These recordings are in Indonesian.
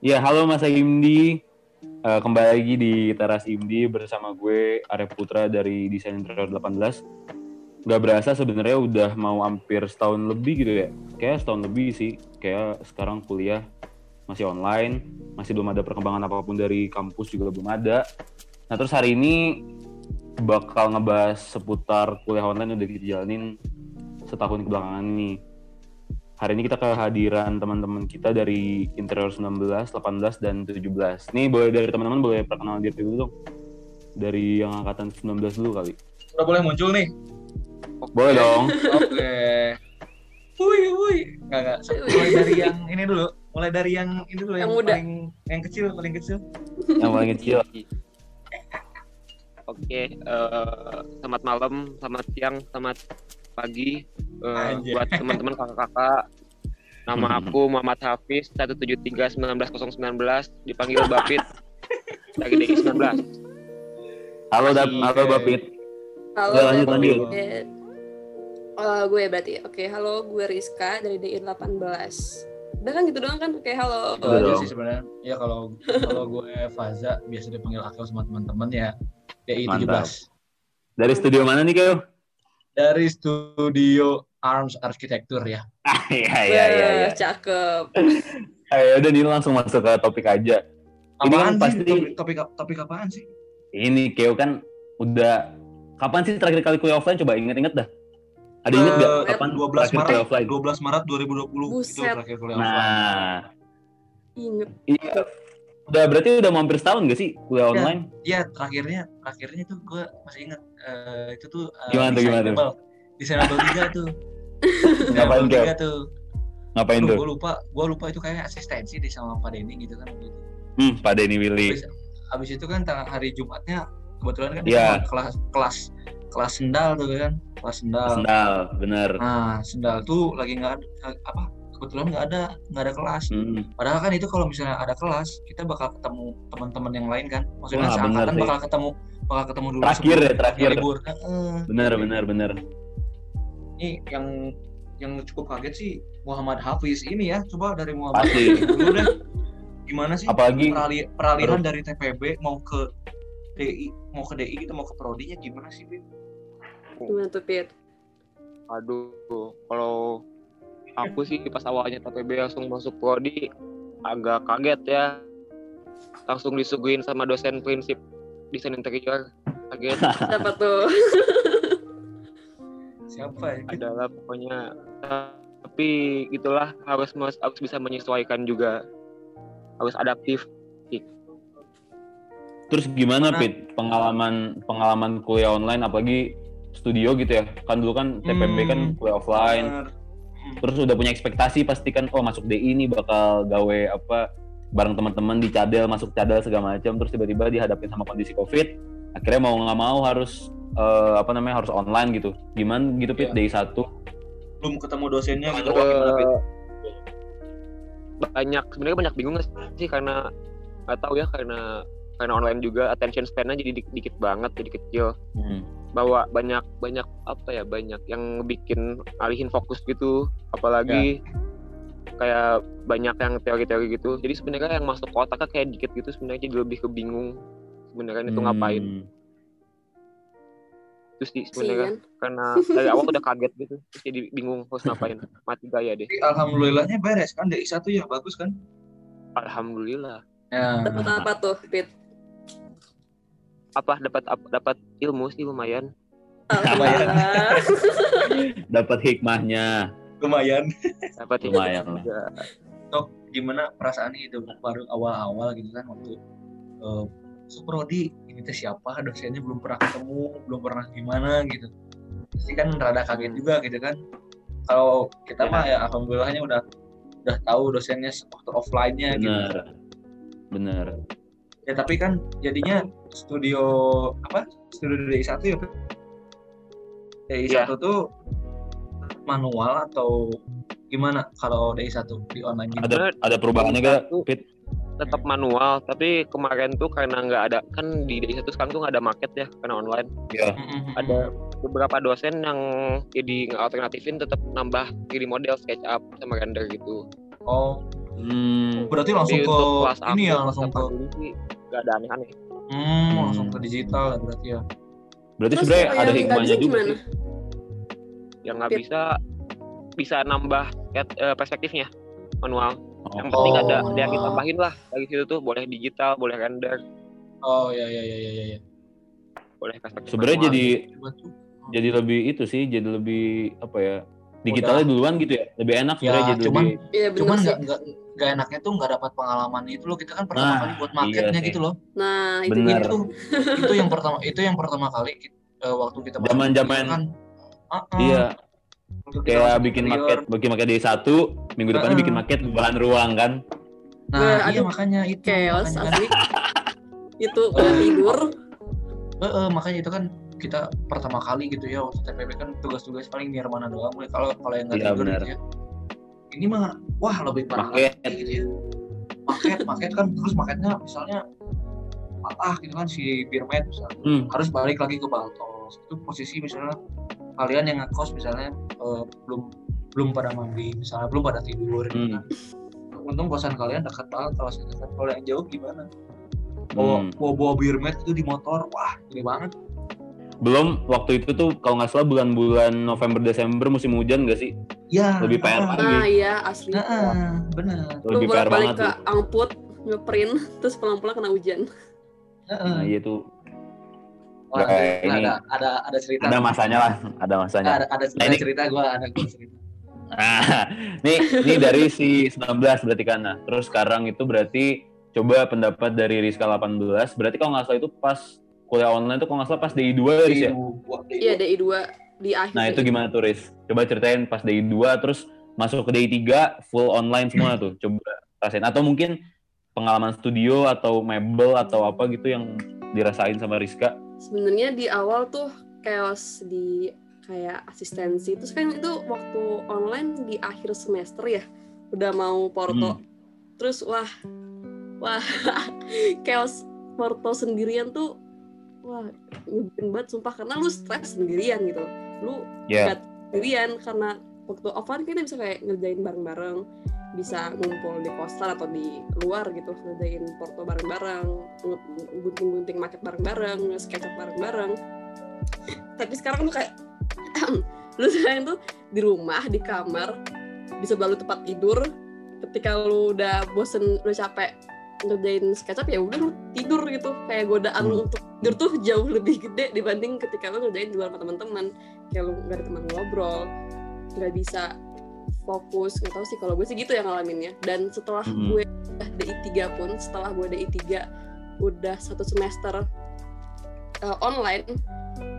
Ya, halo Mas Imdi. Uh, kembali lagi di Teras Imdi bersama gue Arya Putra dari Desain Interior 18. Gak berasa sebenarnya udah mau hampir setahun lebih gitu ya. Kayak setahun lebih sih. Kayak sekarang kuliah masih online, masih belum ada perkembangan apa pun dari kampus juga belum ada. Nah terus hari ini bakal ngebahas seputar kuliah online yang udah dijalanin setahun kebelakangan nih hari ini kita kehadiran teman-teman kita dari interior 19, 18, dan 17. Nih boleh dari teman-teman boleh perkenalan diri dulu dong. Dari yang angkatan 19 dulu kali. Udah boleh muncul nih? Okay. Boleh dong. Oke. Okay. Wui, wui. Enggak, enggak. Mulai dari yang ini dulu. Mulai dari yang ini dulu, yang, yang muda. paling yang kecil, paling kecil. yang paling kecil. Oke, okay, uh, eh, selamat malam, selamat siang, selamat pagi uh, buat teman-teman kakak-kakak. Nama hmm. aku Muhammad Hafiz 173 19019 dipanggil Bapit dari DI 19. Halo Dap, halo Bapit. Halo, ya, lanjut lanjut. Oh, gue berarti. Oke, halo gue Rizka dari DI 18. Udah kan gitu doang kan? Oke, halo. Itu aja sih sebenarnya. Ya kalau kalau gue Faza biasa dipanggil Akil sama teman-teman ya DI Mantap. 17. Dari studio mana nih, Kyo? Dari studio Arms Arsitektur ya. Iya iya iya. Ya. Cakep. Ayo udah nih langsung masuk ke topik aja. Apaan ini kan pasti topik, topik topik apaan sih? Ini Keo kan udah kapan sih terakhir kali kuliah offline coba inget-inget dah. Ada inget nggak uh, kapan 12 Maret offline? 12 Maret 2020 Buset. itu terakhir kuliah nah, offline. Nah. Inget. Iya. Udah berarti udah hampir setahun gak sih kuliah ya, online? Iya, terakhirnya terakhirnya tuh gue masih inget uh, itu tuh uh, gimana tuh gimana tuh? Desainable 3 tuh. Ngapain tuh? tuh. Ngapain tuh? Gue lupa, gue lupa itu kayak asistensi di sama Pak Denny gitu kan gitu. Hmm, Pak Denny Willy. Habis, habis itu kan hari Jumatnya kebetulan kan yeah. kelas kelas kelas sendal tuh kan kelas sendal. Sendal bener. Nah sendal tuh lagi nggak apa kebetulan nggak ada nggak ada kelas. Hmm. padahal kan itu kalau misalnya ada kelas kita bakal ketemu teman-teman yang lain kan. Maksudnya Wah, seangkatan bakal ketemu bakal ketemu dulu terakhir ya terakhir. libur. Bener bener bener. Ini yang yang cukup kaget sih Muhammad Hafiz ini ya. Coba dari Muhammad Pasti. dulu deh. Gimana sih apalagi perali, peralihan dari TPB mau ke DI mau ke DI gitu mau ke prodinya gimana sih Pit? Gimana tuh Pit? Aduh, kalau aku sih pas awalnya TPB langsung masuk prodi agak kaget ya. Langsung disuguhin sama dosen prinsip desain interior. Kaget. Siapa tuh? siapa ya adalah pokoknya tapi gitulah harus harus bisa menyesuaikan juga harus adaptif terus gimana Pit pengalaman pengalaman kuliah online apalagi studio gitu ya. Kan dulu kan TPB hmm, kan kuliah offline. terus udah punya ekspektasi pasti kan oh masuk DI ini bakal gawe apa bareng teman-teman di cadel masuk cadel segala macam. Terus tiba-tiba dihadapin sama kondisi covid. Akhirnya mau nggak mau harus uh, apa namanya harus online gitu. Gimana gitu pit? Ya. day satu. Belum ketemu dosennya gitu uh, banyak sebenarnya banyak bingung sih karena nggak tahu ya karena karena online juga attention span-nya jadi dikit, dikit banget jadi kecil. Hmm. bawa banyak banyak apa ya banyak yang bikin alihin fokus gitu. Apalagi ya. kayak banyak yang teori-teori gitu. Jadi sebenarnya yang masuk otaknya kayak dikit gitu sebenarnya jadi lebih kebingung sebenarnya itu ngapain. Hmm. Terus di sebenarnya kan karena dari awal udah kaget gitu terus jadi bingung harus ngapain mati gaya deh. Alhamdulillahnya beres kan dari satu ya bagus kan? Alhamdulillah. Ya. dapat apa tuh Pit apa dapat dapat ilmu sih lumayan. Lumayan. dapat hikmahnya. Lumayan. Dapat lumayan lah. Tok, gimana perasaan itu? Baru awal-awal gitu kan waktu uh, Suprodi ini teh siapa? Dosennya belum pernah ketemu belum pernah gimana gitu. Pasti kan rada kaget juga gitu kan. Kalau kita ya. mah ya alhamdulillahnya udah udah tahu dosennya waktu offline-nya gitu. Bener ya tapi kan jadinya studio apa studio DI satu ya DI ya. satu tuh manual atau gimana kalau DI satu di online gitu? ada ada perubahannya gak Fit? tetap manual tapi kemarin tuh karena nggak ada kan di DI satu sekarang tuh nggak ada market ya karena online yeah. ada beberapa dosen yang jadi alternatifin tetap nambah kirim model SketchUp sama render gitu. Oh, Hmm. berarti langsung Jadi ke ini ya langsung ke nggak ada aneh-aneh. hmm, langsung ke digital ya berarti ya. Berarti Terus sebenarnya ada hikmahnya juga gimana? sih. Yang nggak bisa bisa nambah eh, perspektifnya manual. Oh. Yang penting ada Oh. ada yang ditambahin lah dari situ tuh boleh digital, boleh render, Oh iya iya iya iya iya. boleh perspektif. Sebenarnya jadi jadi lebih itu sih, jadi lebih apa ya? Digitalnya duluan gitu ya. Lebih enak Ya, sebenarnya jadi cuman- lebih Iya bener Cuman sih. nggak nggak enaknya tuh nggak dapat pengalaman itu loh kita kan pertama Nah, kali buat iya marketnya sih. gitu loh. Nah itu Bener. Itu itu yang pertama itu yang pertama kali ki- eh, waktu kita Zaman-zaman- kuliah kan. Ah, ah. Iya, kita kayak bikin interior. market, bikin market day satu, minggu depannya Heeh. bikin market di bahan ruang kan. Nah, Wah, iya aduh, makanya itu. Chaos makanya kan, asli. itu udah tidur. Eh, eh, makanya itu kan kita pertama kali gitu ya waktu TPP kan tugas-tugas paling nirmana doang gue kalau kalau yang nggak Iya, tidur gitu ya. Ini mah wah lebih parah lagi gitu ya. Market, market kan terus marketnya misalnya patah gitu kan si Birmet misalnya Hmm. harus balik lagi ke Baltos itu posisi misalnya kalian yang ngekos misalnya eh, belum belum pada mandi misalnya belum pada tidur gitu Hmm. kan untung kosan kalian dekat Baltos gitu kan kalau yang jauh gimana bawa Hmm. bawa, bawa Birmet itu di motor wah gede banget Belum waktu itu tuh kalau nggak salah bulan-bulan November Desember musim hujan gak sih? ya Lebih PR ah, lagi. Nah iya asli. nah, ah, bener Lu Lebih PR bolak-balik banget ke tuh. angput ngeprint terus pulang-pulang kena hujan. Nah, Nah, iya tuh Wah, Nah, ini- ada ada ada cerita ada masanya lah, ada masanya. ada ada, Nah, ada ini- cerita gua ada gua cerita Nah, nih nih dari si 19 berarti kan. Nah, terus sekarang itu berarti coba pendapat dari Rizka 18. Berarti kalau nggak salah itu pas kuliah online itu kalau nggak salah pas DI 2 Riz ya? Iya DI 2 di akhir. Nah, itu gimana tuh Riz? Coba ceritain pas DI 2 terus masuk ke DI 3 full online semua tuh. Coba rasain atau mungkin pengalaman studio atau mebel atau apa gitu yang dirasain sama Rizka. Sebenarnya di awal tuh chaos di kayak asistensi. Terus kan itu waktu online di akhir semester ya. Udah mau porto. Hmm. Terus wah wah chaos porto sendirian tuh wah nyebelin banget sumpah karena lu stres sendirian gitu. Lu Ya. nggak sendirian karena waktu offline kita bisa kayak ngerjain bareng-bareng bisa ngumpul di kosan atau di luar gitu ngerjain porto bareng-bareng gunting-gunting market bareng-bareng sketchup bareng-bareng tapi sekarang tuh kayak lu sekarang tuh di rumah di kamar di sebelah lu tempat tidur ketika lu udah bosen udah capek ngerjain sketchup ya udah lu tidur gitu kayak godaan lu Hmm. untuk tidur tuh jauh lebih gede dibanding ketika lu ngerjain di luar sama teman-teman. Kayak lu nggak ada teman ngobrol nggak bisa fokus nggak tahu sih. Kalau gue sih gitu yang ngalaminnya. Dan setelah Hmm. gue DI 3 pun setelah gue DI 3 udah satu semester uh, online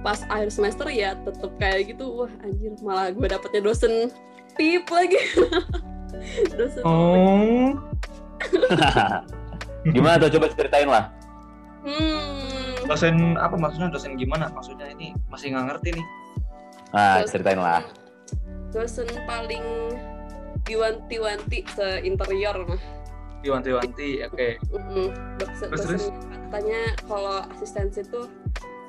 pas akhir semester ya tetep kayak gitu wah anjir malah gue dapetnya dosen pip lagi. Dosen oh. Gimana tuh? Coba ceritain lah. hmm, dosen apa maksudnya dosen gimana maksudnya ini masih nggak ngerti nih Nah, dosen- ceritain lah. dosen paling diwanti-wanti se-interior mah diwanti-wanti oke Mm, dosen, Terus, dosen terus? katanya kalau asistensi tuh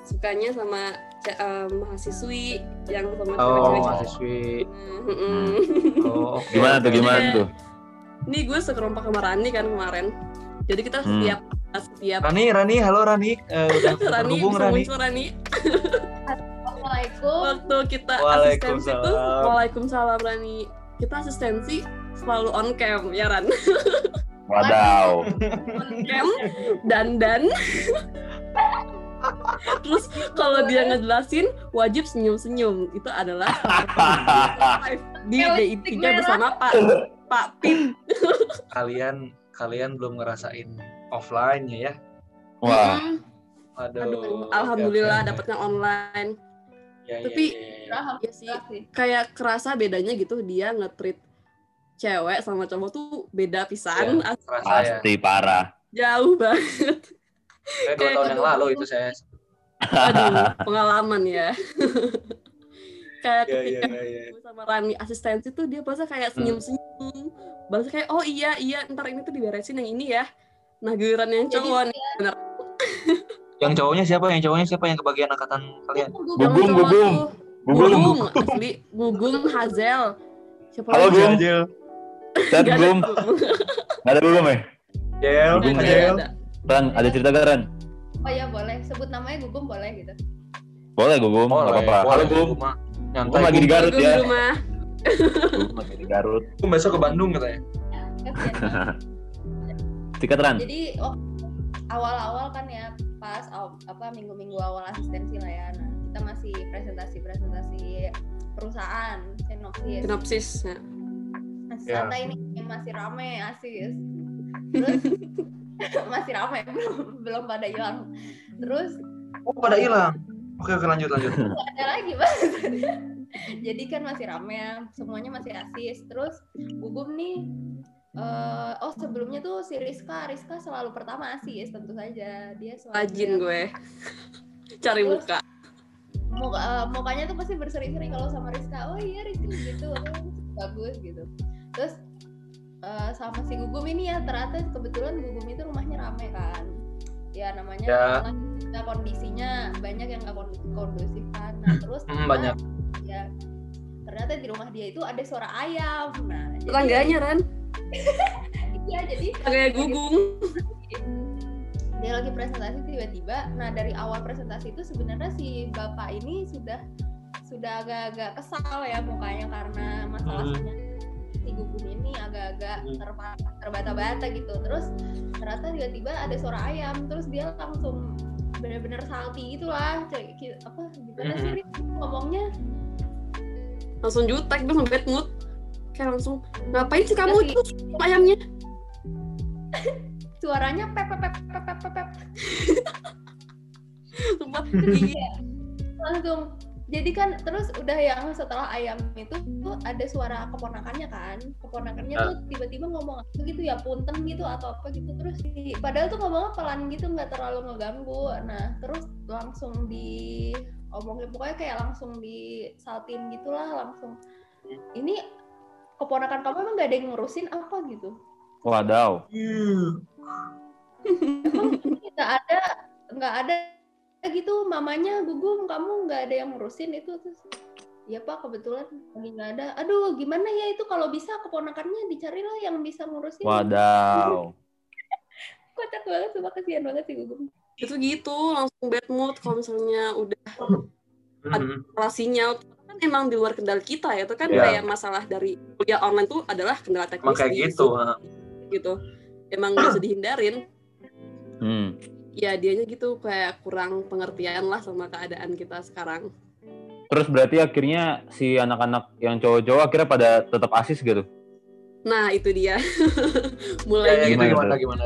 sukanya sama eh, mahasiswi yang sama oh cewek-cewek mahasiswi Hmm, mm-mm. oh Gimana tuh gimana tuh? Ini gue sekerompak sama Rani kan kemarin. Jadi kita Hmm. setiap setiap Rani Rani halo Rani Eh, udah Rani terhubung bisa Rani muncul Rani. Assalamualaikum. Waktu kita Waalaikumsalam. asistensi tuh, Waalaikumsalam Rani. Kita asistensi selalu on cam ya Ran. Wadaw. on cam dan dan. Terus kalau dia ngejelasin wajib senyum-senyum. Itu adalah di DI3 bersama Pak Pak Pip. kalian kalian belum ngerasain offline ya Wah, aduh Aduh, alhamdulillah oke. dapatnya online. Ya, ya, Tapi- ya, ya. Iya sih. kayak kerasa bedanya gitu dia nge-treat cewek sama cowok tuh beda pisan kerasa ya pasti parah. jauh banget kayak dua kayak tahun yang lalu itu saya aduh pengalaman ya kayak Iya, ketika iya, iya. gue sama Rani asistensi tuh dia bahasa kayak senyum-senyum bahasa kayak oh iya iya ntar ini tuh diberesin yang ini ya nah giliran yang cowok nih bener Yang cowoknya siapa? Yang cowoknya siapa yang kebagian angkatan kalian? Gugum, Gugum. tuh. Gugum. Gugum, asli. Gugum, Hazel. Siapa Halo? Gum. Jel. Set Gak ada belum? Gugum. Nggak ada belum ya? Gugum, Jel. ada. Ran, ada cerita gak Ran? Oh ya boleh, sebut namanya Gugum boleh gitu. Boleh Gugum, nggak apa-apa. Halo Gum. Nyantai. lagi di Garut ya. rumah. Lagi di Garut. Gum besok ke Bandung katanya. Sikat Ran. Jadi oh, awal-awal kan ya pas apa minggu-minggu awal asistensi lah ya. Nah, kita masih presentasi-presentasi perusahaan, sinopsis. Sinopsis. ya. Masih Ya. santai nih, yang masih rame asis. Terus masih rame belum belum pada hilang. Terus Oh pada hilang. Oke oke lanjut lanjut. ada lagi mas. Jadi kan masih rame ya, semuanya masih asis. Terus Gugum nih eh oh sebelumnya tuh si Rizka, Rizka selalu pertama asis tentu saja. Dia selalu Rajin gue. Cari muka. muka, eh, mukanya tuh pasti berseri-seri kalau sama Rizka oh iya Rizka gitu oh, bagus gitu terus eh, sama si Gugum ini ya ternyata kebetulan Gugum itu rumahnya rame kan ya namanya Ya. malah kita kondisinya banyak yang nggak kon- kondusif kan nah terus Hmm, banyak. ya ternyata di rumah dia itu ada suara ayam nah Tetangganya, Ran. iya jadi Kayak Gugum. dia lagi presentasi tiba-tiba nah dari awal presentasi itu sebenarnya si bapak ini sudah sudah agak-agak kesal ya mukanya karena masalah Hmm. Si gugum ini agak-agak Hmm. terbata-bata gitu terus ternyata tiba-tiba ada suara ayam terus dia langsung bener-bener salty gitulah Cek- ki- apa gimana sih Hmm. Rik? ngomongnya Langsung jutek dong, bad mood. Kayak langsung, ngapain sih kamu Iya itu ayamnya? suaranya pep pep pep pep pep pep. Sumpah, Iya. langsung jadi kan terus udah yang setelah ayam itu tuh ada suara keponakannya kan keponakannya Ah. tuh tiba-tiba ngomong apa gitu ya punten gitu atau apa gitu terus di- padahal tuh ngomongnya pelan gitu nggak terlalu ngeganggu nah terus langsung di omongin pokoknya kayak langsung disaltin gitulah langsung ini keponakan kamu emang gak ada yang ngurusin apa gitu Wadaw. Hmm. emang nggak ada nggak ada gitu mamanya gugum kamu nggak ada yang ngurusin itu terus ya pak kebetulan lagi nggak ada aduh gimana ya itu kalau bisa keponakannya dicarilah yang bisa ngurusin Wadaw. kocak banget sumpah kasihan banget sih gugum itu gitu, langsung bad mood kalau misalnya udah Hmm. relasinya kan emang di luar kendali kita ya itu kan Iya. kayak masalah dari kuliah online tuh adalah kendala teknis kayak gitu. gitu emang bisa dihindarin Hmm. Ya dianya gitu kayak kurang pengertian lah sama keadaan kita sekarang Terus berarti akhirnya si anak-anak yang cowok-cowok akhirnya pada tetap asis gitu. nah itu dia mulai ya, Gimana gimana tuh? gimana.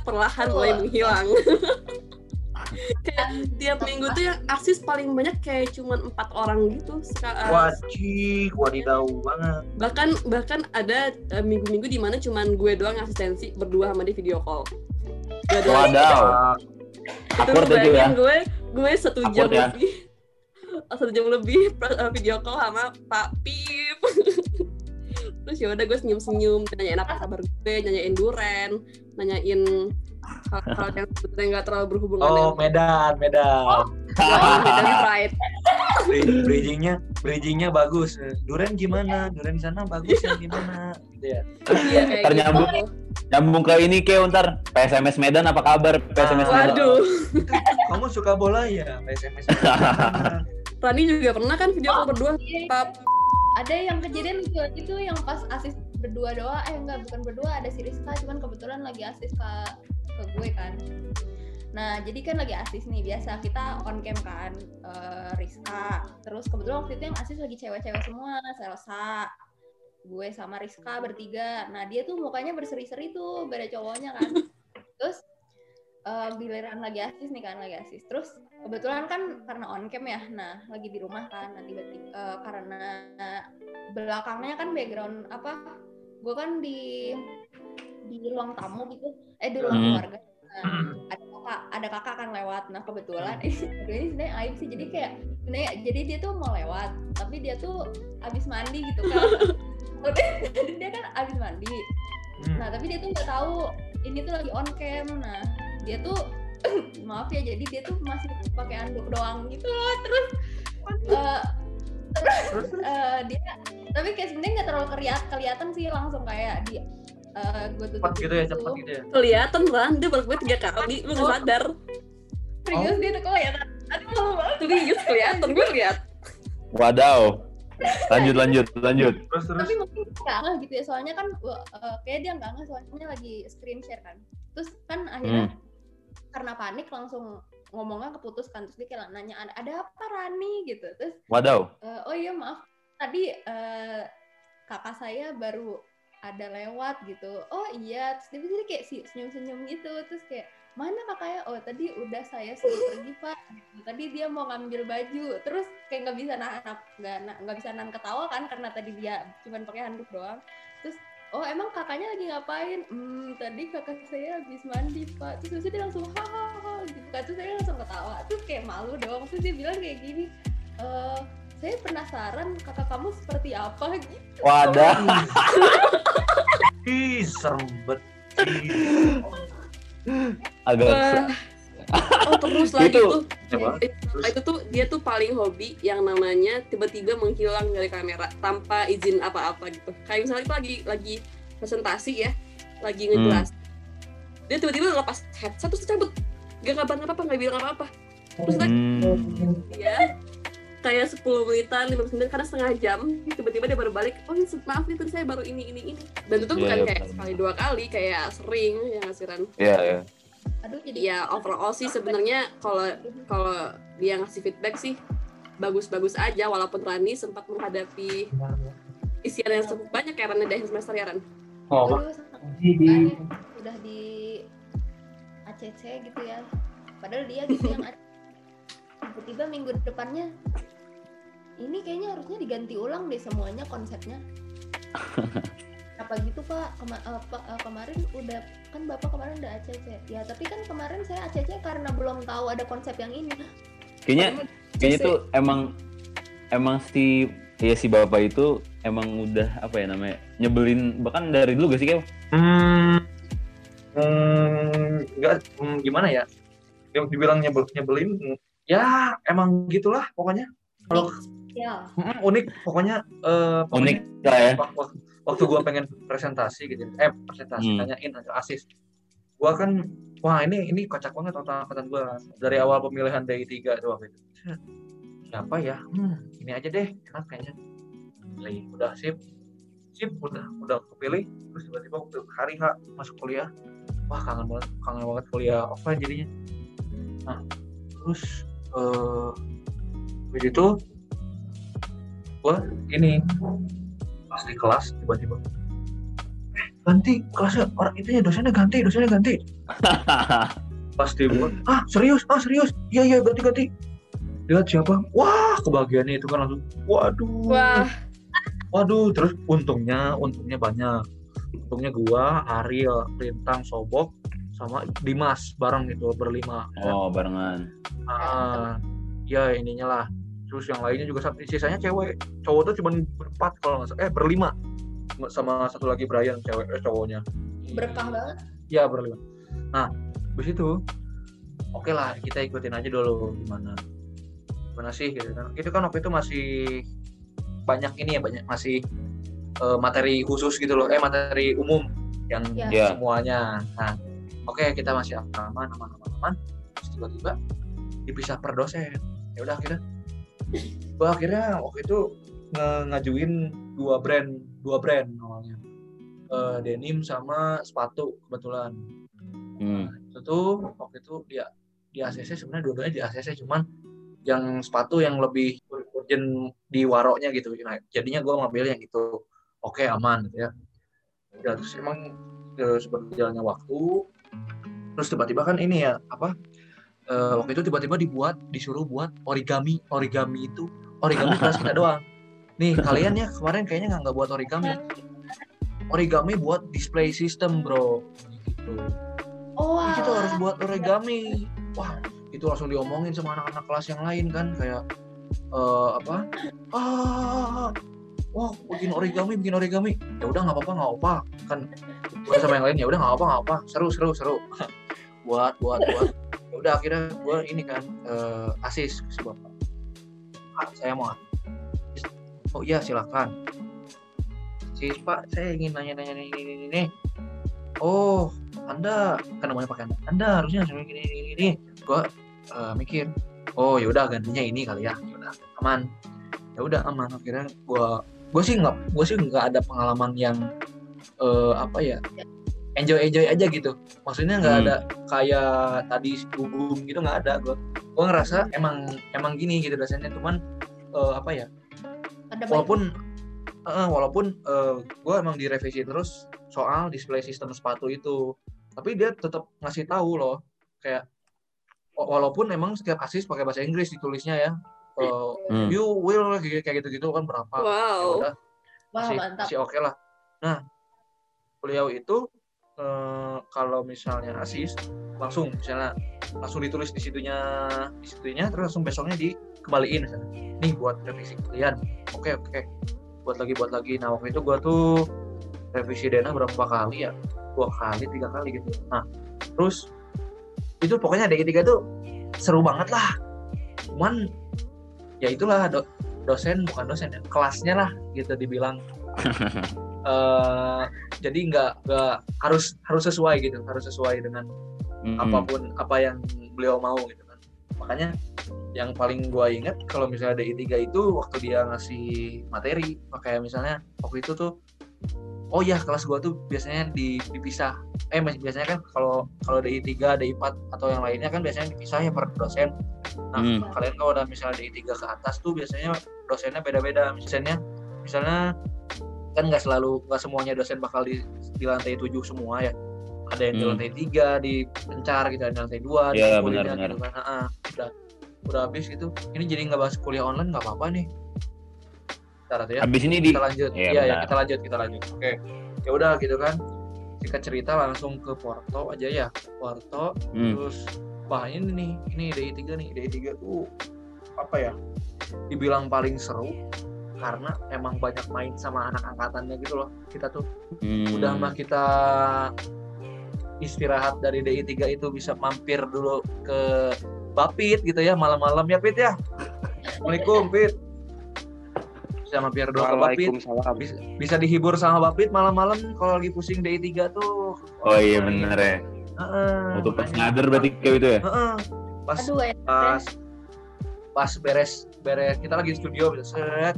perlahan mulai menghilang kayak tiap minggu tuh yang aksis paling banyak kayak cuman empat orang gitu Seka- eh, Wajik, wadidaw banget. bahkan bahkan ada eh, minggu-minggu di mana cuman gue doang asistensi berdua sama di video call Wadaw. Aja ya. bayangin gue gue satu jam Awkward ya. lebih satu jam lebih uh, video call sama Pak Pip terus ya udah gue senyum senyum nanyain apa kabar gue nanyain duren nanyain hal-hal yang sebetulnya nggak terlalu berhubungan Oh, dengan Medan, Medan. dan pride Bri- Bridgingnya, bridgingnya bagus. Duren gimana? Duren di sana bagus ya gimana? Gitu ya. iya Ntar gitu nyambung. Ke ini ke ntar PSMS Medan apa kabar PSMS Medan? waduh Kamu suka bola ya? SMS. Rani juga pernah kan video call berdua Iya, Pak ada yang kejadian lucu lagi tuh yang pas asis berdua doa eh enggak bukan berdua ada si Rizka cuman kebetulan lagi asis ke ke gue kan nah jadi kan lagi asis nih biasa kita on cam kan eh, Rizka terus kebetulan waktu itu yang asis lagi cewek-cewek semua Selsa gue sama Rizka bertiga. Nah dia tuh mukanya berseri-seri tuh beda cowoknya kan. Terus eh, giliran lagi asis nih kan lagi asis. Terus kebetulan kan karena on cam ya nah lagi di rumah kan nah tiba-tiba eh, karena belakangnya kan background apa gue kan di di ruang tamu gitu eh di ruang Hmm. keluarga. Nah, ada kakak ada kakak kan lewat. Nah kebetulan ini sebenarnya aib sih. Jadi kayak sebenarnya jadi dia tuh mau lewat tapi dia tuh abis mandi gitu kan Jadi dia kan abis mandi. Hmm. Nah tapi dia tuh nggak tahu ini tuh lagi on cam. Nah dia tuh maaf ya jadi dia tuh masih pakai anduk doang gitu loh terus uh, terus uh, dia tapi kayak sebenarnya nggak terlalu keliat, kelihatan sih langsung kayak dia uh, gue tutup cepat gitu ya cepat gitu ya? Kelihatan lah dia baru gue tiga kali lu nggak sadar. Serius dia tuh kelihatan. Aduh malu banget. Serius kelihatan gue lihat Wadaw. Lanjut lanjut lanjut. terus terus tapi mungkin nggak ngeh gitu ya soalnya kan uh, kayak dia nggak ngeh soalnya lagi screen share kan terus kan akhirnya Hmm. karena panik langsung ngomongnya keputus kan terus dia kayak nanya ada, ada apa Rani gitu terus Wadaw. "Eh, oh iya maaf tadi eh, kakak saya baru ada lewat gitu. Oh iya. Terus dia jadi kayak si- senyum-senyum gitu. Terus kayak mana kakaknya? Oh tadi udah saya suruh pergi pak. Gitu. tadi dia mau ngambil baju. Terus kayak nggak bisa nahan nggak nggak bisa nahan ketawa kan karena tadi dia cuman pakai handuk doang. Terus oh emang kakaknya lagi ngapain? Hmm tadi kakak saya habis mandi pak. Terus dia langsung hahaha gitu kan. Terus saya langsung ketawa. Terus kayak malu dong. Terus dia bilang kayak gini eh saya penasaran kakak kamu seperti apa gitu Wadah. ih serem banget Agak Wah. oh terus lagi Itu. tuh Coba. Nah, itu tuh dia tuh paling hobi yang namanya tiba-tiba menghilang dari kamera tanpa izin apa-apa gitu. Kayak misalnya itu lagi lagi presentasi ya, lagi ngejelas. Dia tiba-tiba lepas headset terus cabut. Gak kabar apa-apa, gak bilang apa-apa. Terus Hmm. dia kayak 10 menitan, 15 menit, karena setengah jam, tiba-tiba dia baru balik, oh ini maaf nih tadi saya baru ini, ini, ini. Dan itu Iya, bukan iya, kayak benar. sekali dua kali, kayak sering ya nggak sih, Ran? Iya ya. aduh jadi Ya overall sih sebenarnya kalau kalau dia ngasih feedback sih bagus-bagus aja walaupun Rani sempat menghadapi isian yang cukup banyak ya Ran dari semester ya Ran. oh aduh udah di ACC gitu ya padahal dia gitu yang tiba-tiba minggu depannya ini kayaknya harusnya diganti ulang deh semuanya konsepnya. Apa gitu pak? Kema- eh, Pak, eh, kemarin udah kan bapak kemarin udah ACC ya tapi kan kemarin saya ACC karena belum tahu ada konsep yang ini. Kayaknya kayaknya tuh emang emang si ya si bapak itu emang udah apa ya namanya nyebelin bahkan dari dulu gak sih kayak hmm, hmm, nggak hmm, gimana ya? Yang dibilang nyebel, nyebelin ya emang gitulah pokoknya. Kalau ya hmm, unik. Pokoknya eh, pokoknya unik lah ya. wak- wak- waktu gua pengen presentasi gitu eh presentasi Hmm. tanyain asis. Gua kan wah ini ini kocak banget otak angkatan gua. Dari awal pemilihan dari tiga tuh waktu itu. Siapa ya? Hmm, ini aja deh. Enak kayaknya. Pilih. Udah sip. Sip udah udah kepilih. Terus tiba-tiba waktu hari H masuk kuliah. Wah kangen banget kangen banget kuliah offline jadinya. Nah terus eh begitu gua ini pas di kelas tiba-tiba eh ganti kelasnya orang itu ya dosennya ganti dosennya ganti. Pas dibuat ah serius ah serius iya iya ganti ganti. Lihat siapa? Wah kebahagiaannya itu kan langsung waduh. Wah, waduh terus untungnya untungnya banyak. Untungnya gua Ariel Lintang Sobok sama Dimas bareng gitu berlima. Oh barengan. ah ya ininya lah terus yang lainnya juga satu- sisanya cewek. Cowok tuh cuma berempat kalau nggak salah eh berlima. Sama satu lagi Brian cewek eh, cowoknya. Berkah banget. Ya berlima. Nah habis itu oke lah kita ikutin aja dulu gimana. Gimana sih gitu kan. Itu kan waktu itu masih banyak ini ya banyak masih eh, materi khusus gitu loh. Eh materi umum yang Ya. Ya. semuanya. Nah oke kita masih aman aman aman aman. Terus tiba-tiba dipisah per dosen. Ya udah akhirnya gua akhirnya waktu itu ngajuin dua brand dua brand awalnya. Eh, denim sama sepatu kebetulan. Hmm. itu tuh waktu itu dia di ACC sebenarnya dua-duanya di ACC cuman yang sepatu yang lebih urgent di waroknya gitu. Nah, jadinya gue ngambil yang itu. Oke aman gitu ya ya. Terus emang terus berjalannya waktu terus tiba-tiba kan ini ya apa eh, waktu itu tiba-tiba dibuat disuruh buat origami. Origami itu origami kelas kita doang. Nih kalian ya kemarin kayaknya nggak nggak buat origami. Origami buat display system bro. Gitu. Oh Ih, kita harus buat origami. Wah itu langsung diomongin sama anak-anak kelas yang lain kan kayak eh, apa? Ah wah bikin origami bikin origami. Ya udah nggak apa-apa nggak apa kan gue sama yang lain ya udah nggak apa nggak apa seru seru seru. Buat buat buat udah akhirnya gue ini kan uh, asis si bapak. Ah, saya mau oh iya silakan. Si pak saya ingin nanya-nanya ini ini ini, oh anda kan namanya pakai anda. Anda harusnya ini ini ini, ini. gue uh, mikir oh yaudah gantinya ini kali ya. Yaudah aman. Ya udah aman. Akhirnya gue gue sih nggak gue sih nggak ada pengalaman yang uh, apa ya enjoy enjoy aja gitu. Maksudnya nggak hmm. ada kayak tadi gugum gitu nggak ada gue gue ngerasa emang emang gini gitu dosennya cuman uh, apa ya ada walaupun uh, walaupun uh, gue emang direvisi terus soal display sistem sepatu itu. Tapi dia tetap ngasih tahu loh kayak walaupun emang setiap asis pakai bahasa Inggris ditulisnya ya uh, hmm. you will kayak gitu-gitu kan berapa. Wow. ya udah masih, wow, masih oke okay lah. Nah beliau itu Eh, kalau misalnya asis langsung misalnya langsung ditulis di situnya di situnya terus langsung besoknya dikembaliin misalnya. Nih buat revisi kalian. Oke oke. Buat lagi buat lagi. Nah waktu itu gua tuh revisi dana berapa kali ya? Dua kali tiga kali gitu. Nah terus itu pokoknya ada tiga tuh seru banget lah. Cuman ya itulah do, dosen bukan dosen ya kelasnya lah gitu dibilang uh, jadi nggak nggak harus harus sesuai gitu harus sesuai dengan mm-hmm. apa pun apa yang beliau mau gitu kan makanya yang paling gue inget kalau misalnya DI 3 itu waktu dia ngasih materi kayak misalnya waktu itu tuh oh ya kelas gue tuh biasanya dipisah eh biasanya kan kalau kalau DI 3 DI 4 atau yang lainnya kan biasanya dipisah ya per dosen nah hmm. kalian kalau udah misalnya DI 3 ke atas tuh biasanya dosennya beda-beda misalnya misalnya kan nggak selalu nggak semuanya dosen bakal di, di lantai tujuh semua ya. Ada yang hmm. di lantai tiga di pencar gitu ada di lantai dua ya, di benar, benar. gitu kan. Nah, udah udah habis gitu. Ini jadi nggak bahas kuliah online nggak apa-apa nih. Ntar ya. Habis ini di kita lanjut. Iya ya, ya kita lanjut kita lanjut. Oke. Ya udah gitu kan. Jika cerita langsung ke Porto aja ya. Porto hmm. terus wah ini nih ini DI tiga nih DI tiga tuh apa ya dibilang paling seru karena emang banyak main sama anak angkatannya gitu loh. Kita tuh hmm. udah mah kita istirahat dari DI 3 itu bisa mampir dulu ke Bapit gitu ya malam-malam ya Pit ya. Assalamualaikum Pit. Bisa mampir dulu ke Bapit. Bisa, bisa dihibur sama Bapit malam-malam kalau lagi pusing DI 3 tuh. Oh iya bener ya. Uh, untuk pas ngader berarti kayak gitu ya? Uh, pas Aduh, ya. pas pas beres beres kita lagi studio bisa set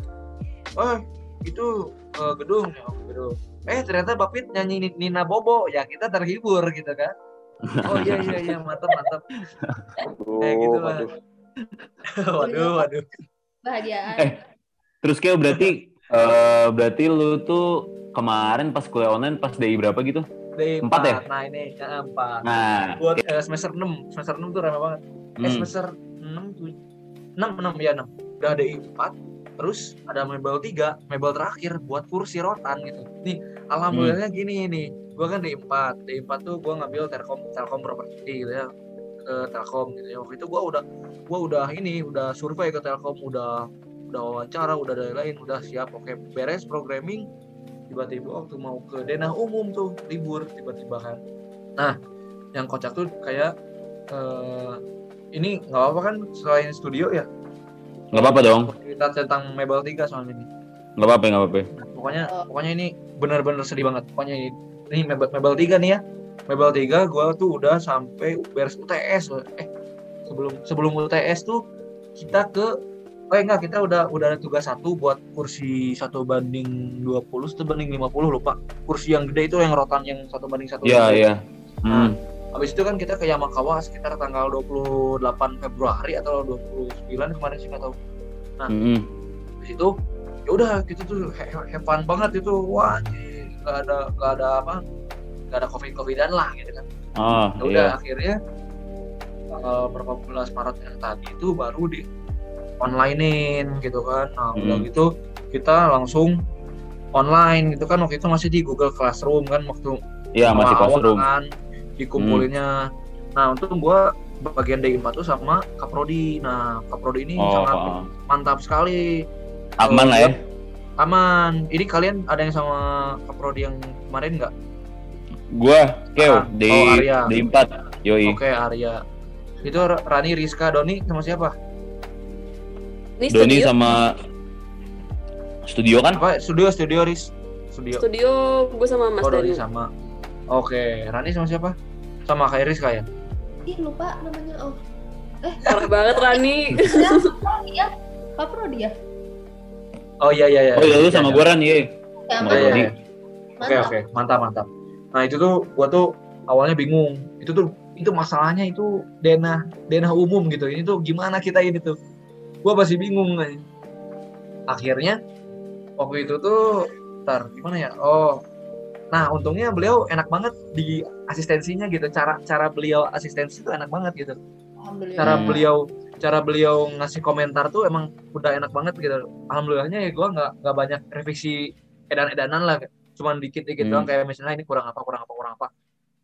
oh itu uh, gedung. Ya gedung eh ternyata Bapit nyanyi Nina Bobo. Ya kita terhibur gitu kan. Oh iya iya iya. Mantap mantap kayak gitu lah waduh. Waduh bahagiaan eh terus kayak berarti uh, berarti lu tuh kemarin pas kuliah online pas DI berapa gitu? DI 4, 4 ya? Nah ini ya, 4 nah. Buat uh, semester 6 semester 6 tuh ramai banget. Eh, hmm. eh semester 6 tuh 6 6 ya 6 udah DI 4 terus ada mebel tiga mebel terakhir buat kursi rotan gitu. Nih alhamdulillahnya hmm. gini nih gue kan di empat di empat tuh gue ngambil telkom telkom properti gitu ya ke telkom gitu ya. Waktu itu gue udah gue udah ini udah survei ke telkom udah udah wawancara udah dari lain udah siap. Oke beres programming tiba-tiba waktu mau ke denah umum tuh libur tiba-tiba kan. Nah yang kocak tuh kayak uh, ini nggak apa-apa kan selain studio ya Nggak apa-apa dong. Kita tentang Mebel 3 soal ini. Nggak apa-apa, nggak apa-apa. pokoknya pokoknya ini benar-benar sedih banget. Pokoknya ini, ini Mebel, Mebel 3 nih ya. Mebel 3 gue tuh udah sampai beres UTS. Eh, sebelum sebelum UTS tuh kita ke oh enggak kita udah udah ada tugas satu buat kursi satu banding 20 satu banding 50 lupa kursi yang gede itu yang rotan yang satu banding satu iya iya nah, hmm. Habis itu kan kita ke Yamakawa sekitar tanggal 28 Februari atau 29 kemarin sih nggak tahu. Nah, mm -hmm. di situ ya udah gitu tuh have fun banget itu wah nggak ada nggak ada apa nggak ada covid covidan lah gitu kan. Oh, ya udah iya. akhirnya tanggal berapa belas Maret yang tadi itu baru di onlinein gitu kan. Nah, mm -hmm. udah gitu kita langsung online gitu kan waktu itu masih di Google Classroom kan waktu Iya masih Classroom. Kan dikumpulinnya hmm. nah untuk gue bagian D4 tuh sama Kaprodi nah Kaprodi ini oh, sangat oh. mantap sekali aman lah ya aman ini kalian ada yang sama Kaprodi yang kemarin nggak gua Keo ah, di oh, Arya. D4 yoi oke okay, Arya Itu Rani, Rizka, Doni sama siapa? Ini Doni studio, sama studio kan? Apa? Studio, studio, Riz. Studio. studio gue sama Mas Oh, Doni sama. Oke, Rani sama siapa? Sama kayak Rizka ya? Ih lupa namanya. Oh, Parah banget Rani. iya. Pak Prodi ya? Oh iya iya iya. Oh iya lu Iya, sama iya. gue Ran, iya. Ya, Sama Iya, mantap. iya, Prodi. iya. Oke oke, mantap mantap. Nah itu tuh gua tuh awalnya bingung. Itu tuh itu masalahnya itu denah denah umum gitu. Ini tuh gimana kita ini tuh? Gua masih bingung. Akhirnya waktu itu tuh, ntar gimana ya? Oh, nah untungnya beliau enak banget di asistensinya gitu. Cara cara beliau asistensi itu enak banget gitu. Alhamdulillah. Cara Hmm. beliau cara beliau ngasih komentar tuh emang udah enak banget gitu. Alhamdulillahnya ya gua nggak nggak banyak revisi edan-edanan lah cuman dikit-dikit Hmm. doang kayak misalnya ini kurang apa kurang apa kurang apa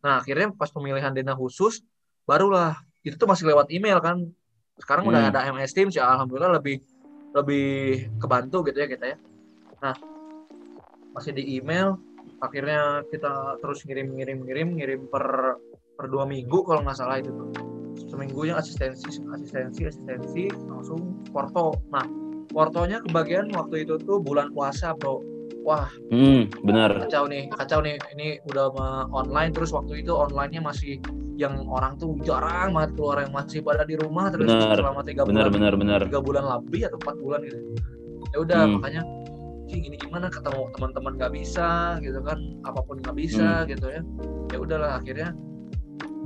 nah akhirnya pas pemilihan dana khusus barulah itu tuh masih lewat email kan sekarang udah Hmm. ada MS Teams ya alhamdulillah lebih lebih kebantu gitu ya kita ya nah masih di email akhirnya kita terus ngirim ngirim ngirim ngirim per per dua minggu kalau nggak salah itu tuh seminggunya asistensi asistensi asistensi langsung porto nah portonya kebagian waktu itu tuh bulan puasa bro wah Hmm, benar. kacau nih kacau nih ini udah online terus waktu itu onlinenya masih yang orang tuh jarang banget keluar yang masih pada di rumah terus Benar. selama tiga Benar bulan benar benar. tiga bulan lebih atau empat bulan gitu ya udah Hmm. makanya "Cing, ini gimana ketemu teman-teman nggak bisa gitu kan apa pun nggak bisa Hmm. gitu ya ya udahlah akhirnya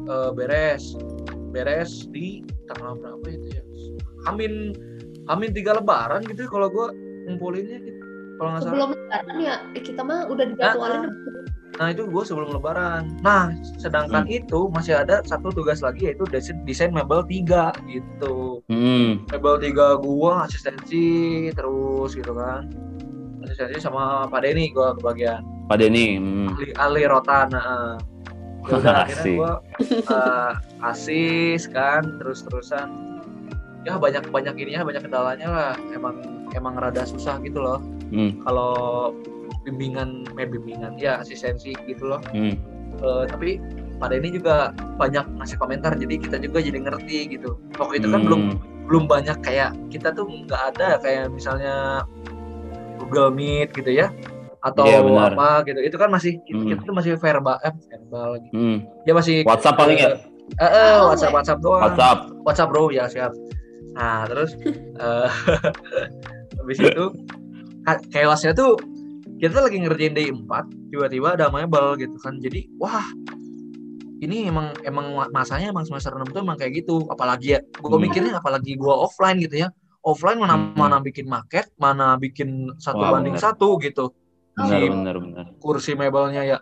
eh, beres beres di tanggal berapa itu ya Amin Amin tiga lebaran gitu kalau gue ngumpulinnya gitu kalau nggak salah Sebelum lebaran ya, eh, kita mah udah dijadwalin. Nah itu gue sebelum lebaran. Nah sedangkan Hmm. itu masih ada satu tugas lagi yaitu desain, desain mebel 3 gitu. Hmm, Mebel 3 gue asistensi terus gitu kan. Asistensi sama Pak Denny gue kebagian. Pak Denny. Hmm. Ali, Ali Rotan. Udah akhirnya gue asis kan terus terusan. Ya banyak banyak ininya banyak kendalanya lah. Emang emang rada susah gitu loh. Hmm. Kalau bimbingan, eh bimbingan ya asistensi gitu loh. Hmm. Eh, tapi pada ini juga banyak ngasih komentar jadi kita juga jadi ngerti gitu waktu itu kan Hmm. belum belum banyak kayak kita tuh nggak ada kayak misalnya Google Meet gitu ya atau benar. apa gitu itu kan masih kita, Hmm. kita tuh masih verbal eh verbal lagi Hmm. ya masih WhatsApp paling ya? eh, eh, Oh, WhatsApp WhatsApp doang WhatsApp. WhatsApp bro ya siap nah terus habis itu chaosnya tuh kita lagi ngerjain day 4 tiba-tiba ada mebel gitu kan jadi wah ini emang emang ma- masanya emang semester 6 tuh emang kayak gitu apalagi ya gue Hmm. mikirnya apalagi gue offline gitu ya offline mana Hmm. mana bikin market mana bikin satu Wah, banding bener. satu gitu Benar Si benar benar. kursi mebelnya ya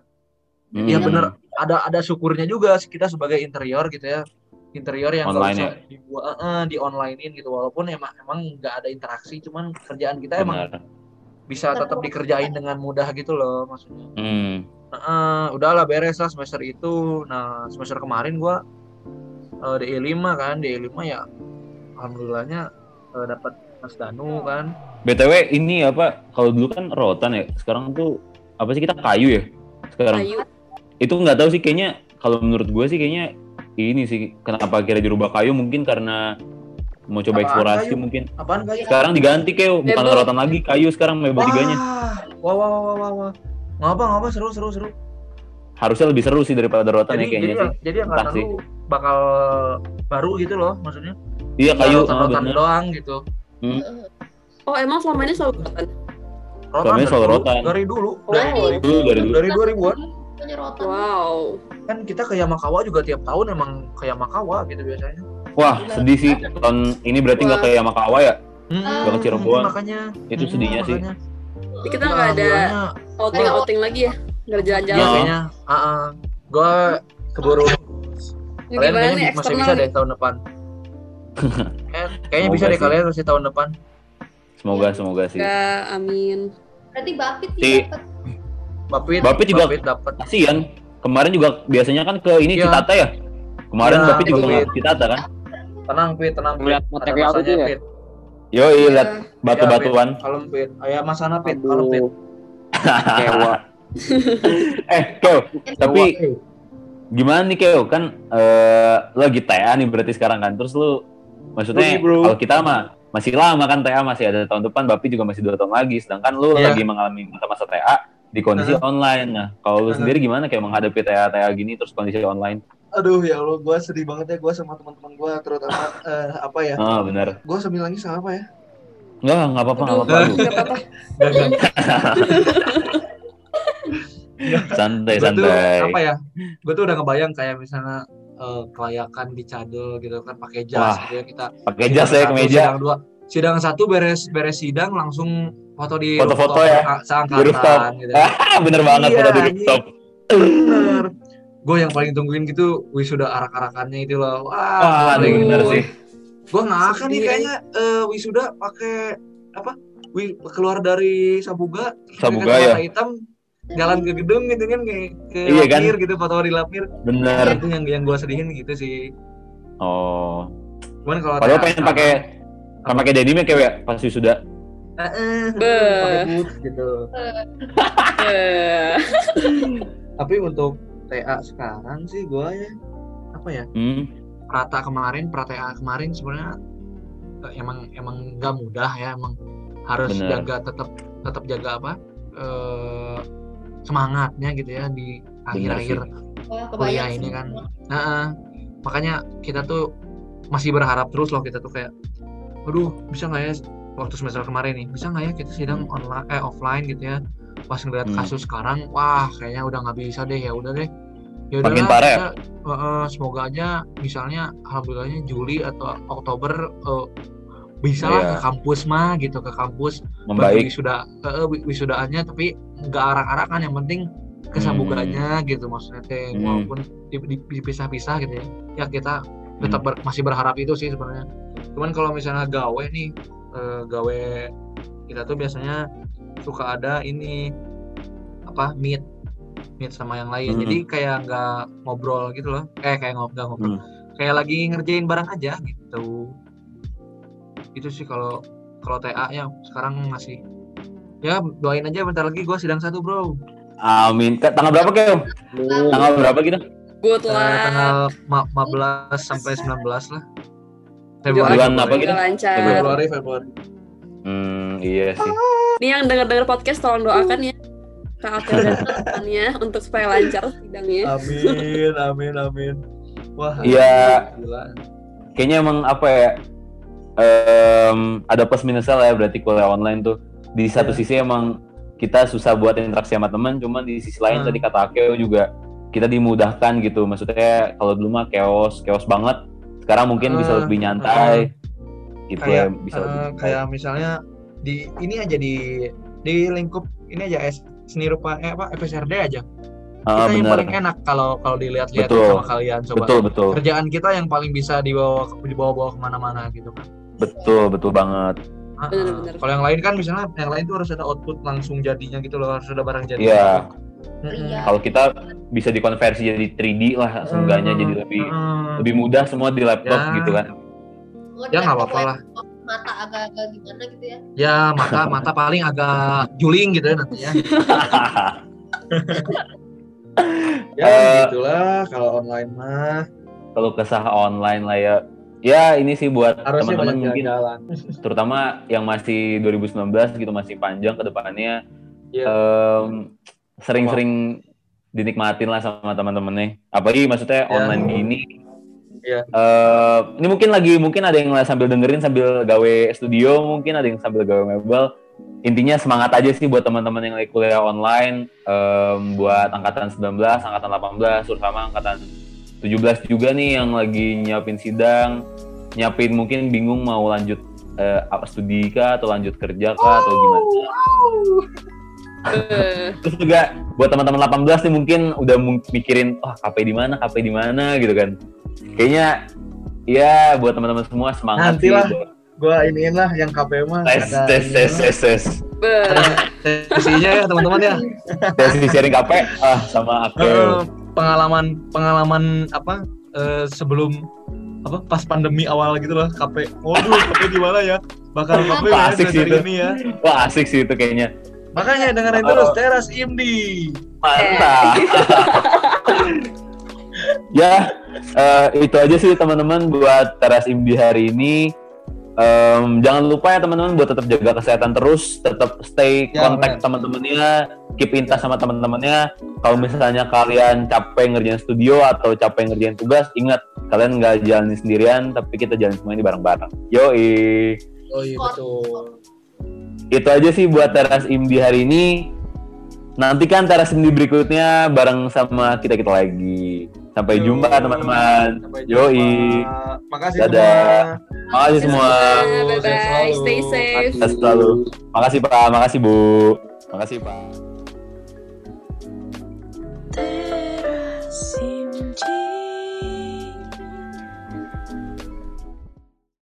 Hmm. Iya bener ada ada syukurnya juga kita sebagai interior gitu ya interior yang Online ya? dibuat eh, di onlinein gitu walaupun emang emang nggak ada interaksi cuman kerjaan kita emang Benar. bisa tetap dikerjain dengan mudah gitu loh maksudnya Hmm. Nah, eh, udahlah beres lah semester itu nah semester kemarin gua eh, DE 5 kan DE 5 ya alhamdulillahnya eh, dapat Mas Danu kan BTW ini apa? Kalau dulu kan rotan ya. Sekarang tuh apa sih kita kayu ya? Sekarang Ayu. itu nggak tahu sih kayaknya kalau menurut gue sih kayaknya ini sih kenapa akhirnya dirubah kayu mungkin karena mau coba Apaan eksplorasi kayu? mungkin apaan guys sekarang diganti kayak bukan Mebel. rotan lagi kayu sekarang mebel tiganya wah wah wah wah wah ngapa ngapa seru seru seru harusnya lebih seru sih daripada rotan jadi ya kayaknya jadi sih jadi angkatan sih. lu bakal baru gitu loh maksudnya iya kayu rotan, ah, rotan bener doang gitu Oh emang selama ini selalu rotan? rotan Selama ini dari selalu dulu, rotan. dari dulu Oh. dari dulu dari dulu dari 2000-an Punya rotan. Wow. kan kita ke Yamakawa juga tiap tahun emang ke Yamakawa gitu biasanya wah sedih sih tahun ini berarti nggak Wah. kayak Makawa ya Hmm, Gak ke Cirebon. makanya itu Hmm, sedihnya sih makanya. Jadi kita Ya, nggak ada outing-outing lagi ya? Nggak ada ya jalan-jalan? kayaknya ah ah. gua keburu kalian kayaknya masih bisa deh tahun depan Kayak- kayaknya bisa deh sih. kalian masih tahun depan. Semoga semoga sih. Ya, amin. Berarti Bapit Si- sih dapat. Bapit Bapit juga- Bapit dapat kasihan. Kemarin juga biasanya kan ke ini Iya. Citata ya? Kemarin Iya, tapi juga Bapit. nggak ke Citata kan? Tenang Pit tenang Pit. Ada material itu ya? Pit. Yo Iya. lihat batu-batuan. Kalem Pit. Ayah masana Pit. Kalem Pit. Kecewa eh Kel tapi gimana nih Keo? Kan eh lo lagi TA nih berarti sekarang kan. Terus lu maksudnya kalau kita mah masih lama kan TA masih ada tahun depan Bapi juga masih dua tahun lagi sedangkan lu Iya. lagi mengalami masa-masa TA di kondisi online nah kalau lu Uh-huh. sendiri gimana kayak menghadapi TA TA gini terus kondisi online Aduh ya Allah, gue sedih banget ya gue sama teman-teman gue terutama eh, apa ya? ah benar Gue sambil nangis sama apa ya? nggak nggak apa-apa nggak Aduh, apa-apa lu. nggak apa-apa. Santai Gue tuh santai apa ya? Gue tuh udah ngebayang kayak misalnya eh, kelayakan di cadel gitu kan pakai jas Wah, gitu ya kita. pakai jas ya Sidang ke satu, meja Sidang dua. Sidang satu beres beres sidang langsung foto di Foto-foto ya? seangkatan rooftop. gitu. ah bener banget Iya, foto di rooftop Bener. Gue yang paling tungguin gitu wisuda arak-arakannya itu loh. Wah, wah paling- bener sih Gue nggak akan nih kayaknya eh, wisuda pakai apa? Wi, keluar dari Sabuga, Sabuga, ya. hitam, jalan ke gedung gitu kan kayak ke Iya, kan? lapir gitu foto di lapir. bener Itu yang yang gue sedihin gitu sih. oh Cuman kalau padahal TA pengen pakai kan pakai denim ya kayak pas sudah pakai boots gitu. Tapi untuk TA sekarang sih gue ya apa ya? hmm, Prata kemarin, Pratea kemarin sebenarnya eh, emang emang nggak mudah ya, emang harus Bener. jaga tetap tetap jaga apa eh, semangatnya gitu ya di akhir-akhir kuliah ini kan. Nah, makanya kita tuh masih berharap terus loh kita tuh kayak, aduh bisa nggak ya waktu semester kemarin nih, bisa nggak ya kita sidang online eh offline gitu ya. Pas ngeliat Hmm. kasus sekarang, wah kayaknya udah nggak bisa deh ya udah deh. Ya Makin udahlah, parah kita, eh, eh, semoga aja misalnya alhamdulillahnya Juli atau Oktober eh, bisa lah Iya. ke kampus mah gitu ke kampus membaik wisuda eh, eh, wi- wisudaannya tapi nggak arak-arakan yang penting kesambungannya gitu maksudnya teh. Hmm. walaupun di- di- dipisah-pisah gitu ya. Ya kita tetap ber- masih berharap itu sih sebenarnya. Cuman kalau misalnya gawe nih eh, gawe kita tuh biasanya suka ada ini apa meet meet sama yang lain. Hmm. jadi kayak nggak ngobrol gitu loh. Eh kayak ngob- nggak ngobrol. Kayak lagi ngerjain barang aja gitu. Itu sih kalau kalau TA ya sekarang masih ya doain aja bentar lagi gue sidang satu bro amin tanggal berapa Keo? tanggal berapa gitu good Eh, luck. tanggal ma- 15 sampai 19 lah Februari Bulan apa Februari. gitu? Februari Februari hmm iya sih Nih yang denger-denger podcast tolong doakan ya Kak Apel dan untuk supaya lancar sidangnya. amin amin amin wah Iya. gila. kayaknya emang apa ya em, ada plus minusnya lah ya berarti kuliah online tuh di satu Iya. sisi emang kita susah buat interaksi sama teman cuman di sisi lain Hmm. tadi kata Akeo juga kita dimudahkan gitu maksudnya kalau dulu mah chaos chaos banget sekarang mungkin bisa Hmm, lebih nyantai gitu kayak ya bisa eh, lebih nyantai. kayak misalnya di ini aja di di lingkup ini aja es seni rupa eh apa FSRD aja Ah, kita yang bener. paling enak kalau kalau dilihat-lihat Betul. sama kalian coba betul betul kerjaan kita yang paling bisa dibawa dibawa-bawa ke mana-mana gitu kan betul betul banget Kalau yang lain kan misalnya yang lain tuh harus ada output langsung jadinya gitu loh, harus ada barang jadi. Iya. Iya. kalau kita bisa dikonversi jadi 3D lah seenggaknya jadi lebih Mm-mm. lebih mudah semua di laptop Ya. gitu kan Oh, Ya, nggak apa-apa lah. Mata agak-agak gimana gitu ya. Ya mata mata paling agak juling gitu ya nantinya. ya Eh, gitulah kalau online mah kalau kesah online lah ya ya ini sih buat teman-teman mungkin jalan-jalan. terutama yang masih 2019 gitu masih panjang ke depannya Iya. em, sering-sering dinikmatin lah sama teman-temannya apalagi maksudnya Ya. online gini Iya. Eh, ini mungkin lagi mungkin ada yang sambil dengerin sambil gawe studio mungkin ada yang sambil gawe mebel intinya semangat aja sih buat teman-teman yang lagi kuliah online em, buat angkatan 19 angkatan 18 terutama angkatan 17 juga nih yang lagi nyiapin sidang nyiapin mungkin bingung mau lanjut eh, apa studi kah atau lanjut kerja kah atau gimana? Eh, terus juga buat teman-teman 18 nih mungkin udah mikirin wah KP di mana KP di mana? gitu kan. Kayaknya ya buat teman-teman semua semangat Nantilah. sih buat Gua iniin lah yang KP mah. Tes ada tes tes tes tes. Sesinya ya teman-teman ya. tes di sharing KP ah sama Eh, Akil pengalaman pengalaman apa eh, sebelum apa pas pandemi awal gitu loh KP. Waduh, KP di mana ya? Bakal KP Wah, ya asik sih itu. ini ya. wah asik sih itu kayaknya Makanya dengerin Oh. terus Teras Imdi. mantap ya uh, itu aja sih teman-teman buat teras imdi hari ini um, jangan lupa ya teman-teman buat tetap jaga kesehatan terus tetap stay Ya, kontak teman-temannya keep in touch sama teman-temannya. Kalau misalnya kalian capek ngerjain studio atau capek ngerjain tugas ingat kalian nggak jalanin sendirian tapi kita jalan semua ini bareng-bareng. Yoi. Oh iya betul. itu aja sih buat teras imdi hari ini. Nantikan teras imdi berikutnya bareng sama kita kita lagi sampai Yo. jumpa teman-teman. Yoi. Makasih Dadah. semua. makasih semua bye bye stay safe Sehat selalu makasih pak makasih bu makasih pak